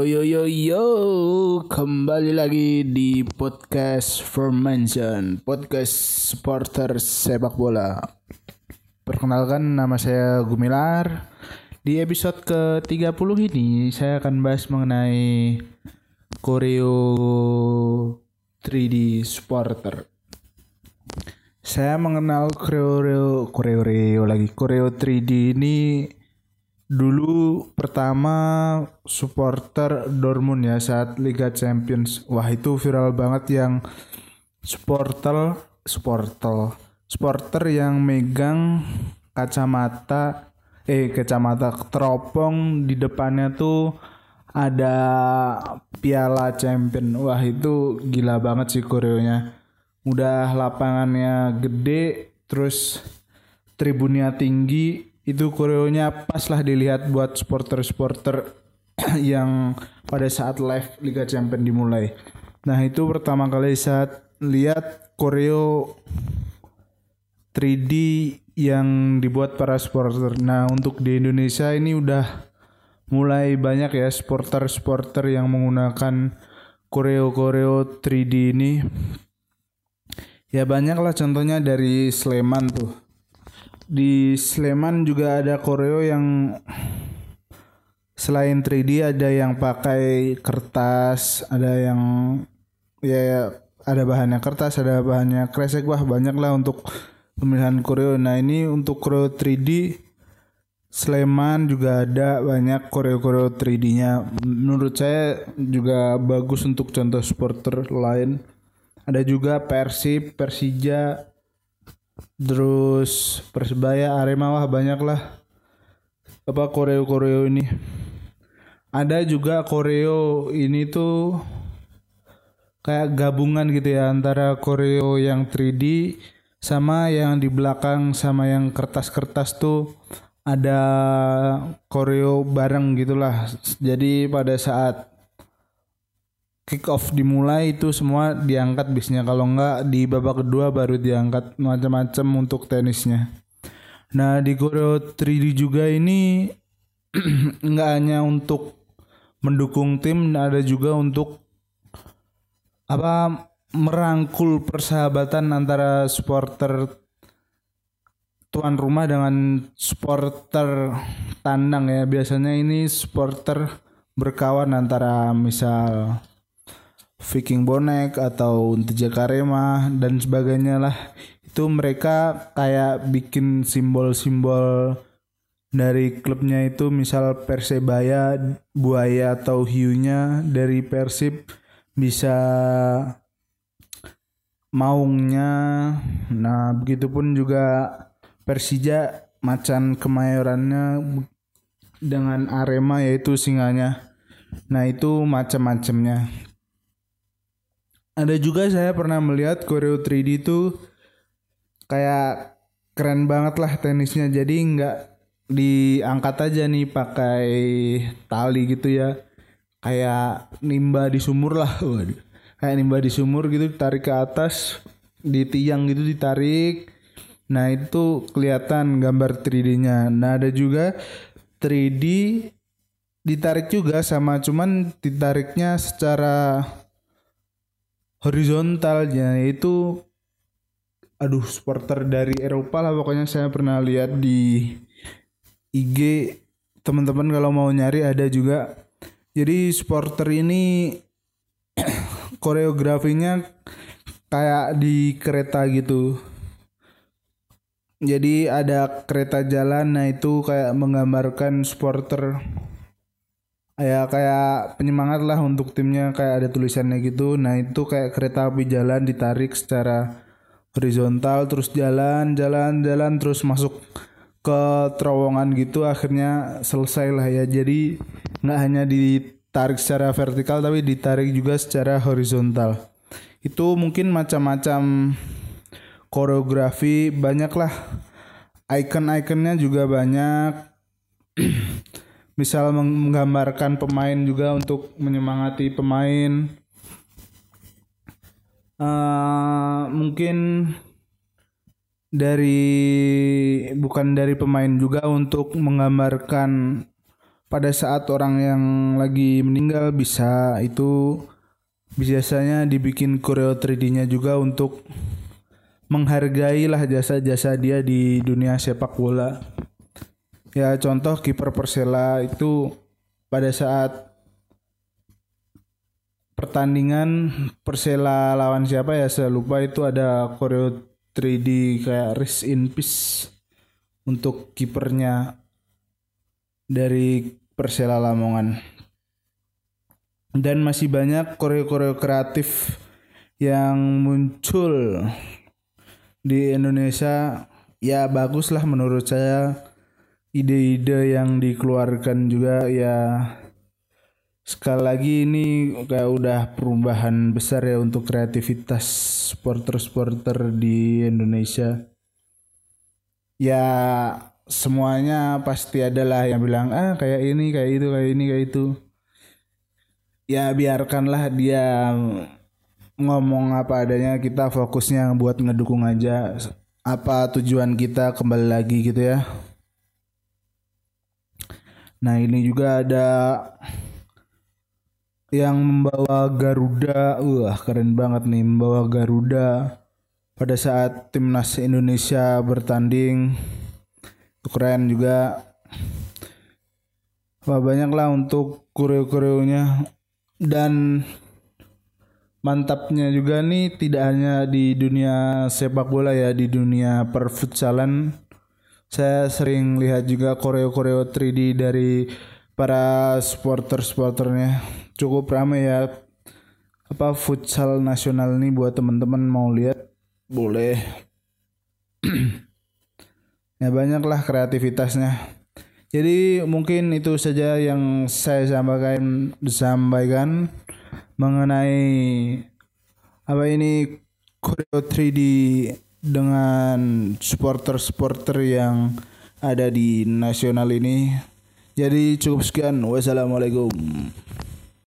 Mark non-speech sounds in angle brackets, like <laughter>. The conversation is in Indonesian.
Yo yo yo yo, kembali lagi di podcast Formation, podcast supporter sepak bola. Perkenalkan nama saya Gumilar. Di episode ke-30 ini saya akan bahas mengenai koreo 3D supporter. Saya mengenal koreo koreo lagi koreo 3D ini dulu pertama supporter Dortmund ya saat Liga Champions. Wah, itu viral banget yang supporter supporter supporter yang megang kacamata eh kacamata teropong di depannya tuh ada piala champion. Wah, itu gila banget sih koreonya. Udah lapangannya gede terus tribunnya tinggi itu koreonya pas lah dilihat buat supporter-supporter <clears throat> yang pada saat live Liga Champions dimulai. Nah itu pertama kali saat lihat koreo 3D yang dibuat para supporter. Nah untuk di Indonesia ini udah mulai banyak ya supporter-supporter yang menggunakan koreo-koreo 3D ini. Ya banyak lah contohnya dari Sleman tuh di Sleman juga ada koreo yang selain 3D ada yang pakai kertas, ada yang ya ada bahannya kertas, ada bahannya kresek wah banyak lah untuk pemilihan koreo. Nah ini untuk koreo 3D Sleman juga ada banyak koreo-koreo 3D-nya. Menurut saya juga bagus untuk contoh supporter lain. Ada juga Persib, Persija, terus persebaya arema wah banyak lah apa koreo koreo ini. Ada juga koreo ini tuh kayak gabungan gitu ya antara koreo yang 3D sama yang di belakang sama yang kertas-kertas tuh ada koreo bareng gitulah. Jadi pada saat kick off dimulai itu semua diangkat bisnya. Kalau enggak di babak kedua baru diangkat macam-macam untuk tenisnya. Nah di koreo 3D juga ini <clears throat> enggak hanya untuk mendukung tim ada juga untuk apa merangkul persahabatan antara supporter tuan rumah dengan supporter tandang ya. Biasanya ini supporter berkawan antara misal Viking Bonek atau Jakarema dan sebagainya lah. Itu mereka kayak bikin simbol-simbol dari klubnya itu misal Persebaya buaya atau hiunya dari Persib bisa maungnya. Nah begitupun juga Persija macan kemayorannya dengan Arema yaitu singanya. Nah itu macam-macamnya ada juga saya pernah melihat koreo 3D itu kayak keren banget lah tenisnya. Jadi nggak diangkat aja nih pakai tali gitu ya. Kayak nimba di sumur lah <laughs> kayak nimba di sumur gitu ditarik ke atas di tiang gitu ditarik. Nah itu kelihatan gambar 3D-nya nah ada juga 3D ditarik juga sama cuman ditariknya secara horizontalnya itu aduh supporter dari Eropa lah pokoknya. Saya pernah lihat di IG teman-teman kalau mau nyari ada juga. Jadi supporter ini <clears throat> koreografinya kayak di kereta gitu. Jadi ada kereta jalan nah itu kayak menggambarkan supporter ya kayak penyemangat lah untuk timnya kayak ada tulisannya gitu. Nah itu kayak kereta api jalan ditarik secara horizontal terus jalan jalan jalan terus masuk ke terowongan gitu akhirnya selesai lah ya. Jadi nggak hanya ditarik secara vertikal tapi ditarik juga secara horizontal. Itu mungkin macam-macam koreografi banyak lah icon-iconnya juga banyak <clears throat> misal menggambarkan pemain juga untuk menyemangati pemain uh, mungkin dari bukan dari pemain juga untuk menggambarkan pada saat orang yang lagi meninggal bisa itu biasanya dibikin koreo 3D-nya juga untuk menghargai lah jasa-jasa dia di dunia sepak bola. Ya contoh kiper Persela itu pada saat pertandingan Persela lawan siapa ya saya lupa. Itu ada koreo 3D kayak rest in peace untuk kipernya dari Persela Lamongan. Dan masih banyak koreo-koreo kreatif yang muncul di Indonesia. Ya bagus lah menurut saya ide-ide yang dikeluarkan juga ya sekali lagi ini kayak udah perubahan besar ya untuk kreativitas supporter-supporter di Indonesia. Ya semuanya pasti ada lah yang bilang ah kayak ini kayak itu kayak ini kayak itu. Ya biarkanlah dia ngomong apa adanya kita fokusnya buat ngedukung aja. Apa tujuan kita kembali lagi gitu ya nah ini juga ada yang membawa Garuda. Wah keren banget nih membawa Garuda. Pada saat timnas Indonesia bertanding keren juga. Wah banyak lah untuk koreo-koreonya dan mantapnya juga nih tidak hanya di dunia sepak bola ya di dunia perfutsalan saya sering lihat juga koreo-koreo 3D dari para supporter-supporternya. Cukup ramai ya. Apa futsal nasional ini buat teman-teman mau lihat? Boleh. <clears throat> Ya banyaklah kreativitasnya. Jadi mungkin itu saja yang saya sampaikan sampaikan mengenai apa ini Koreo 3D dengan supporter-supporter yang ada di nasional ini. Jadi cukup sekian. Wassalamualaikum.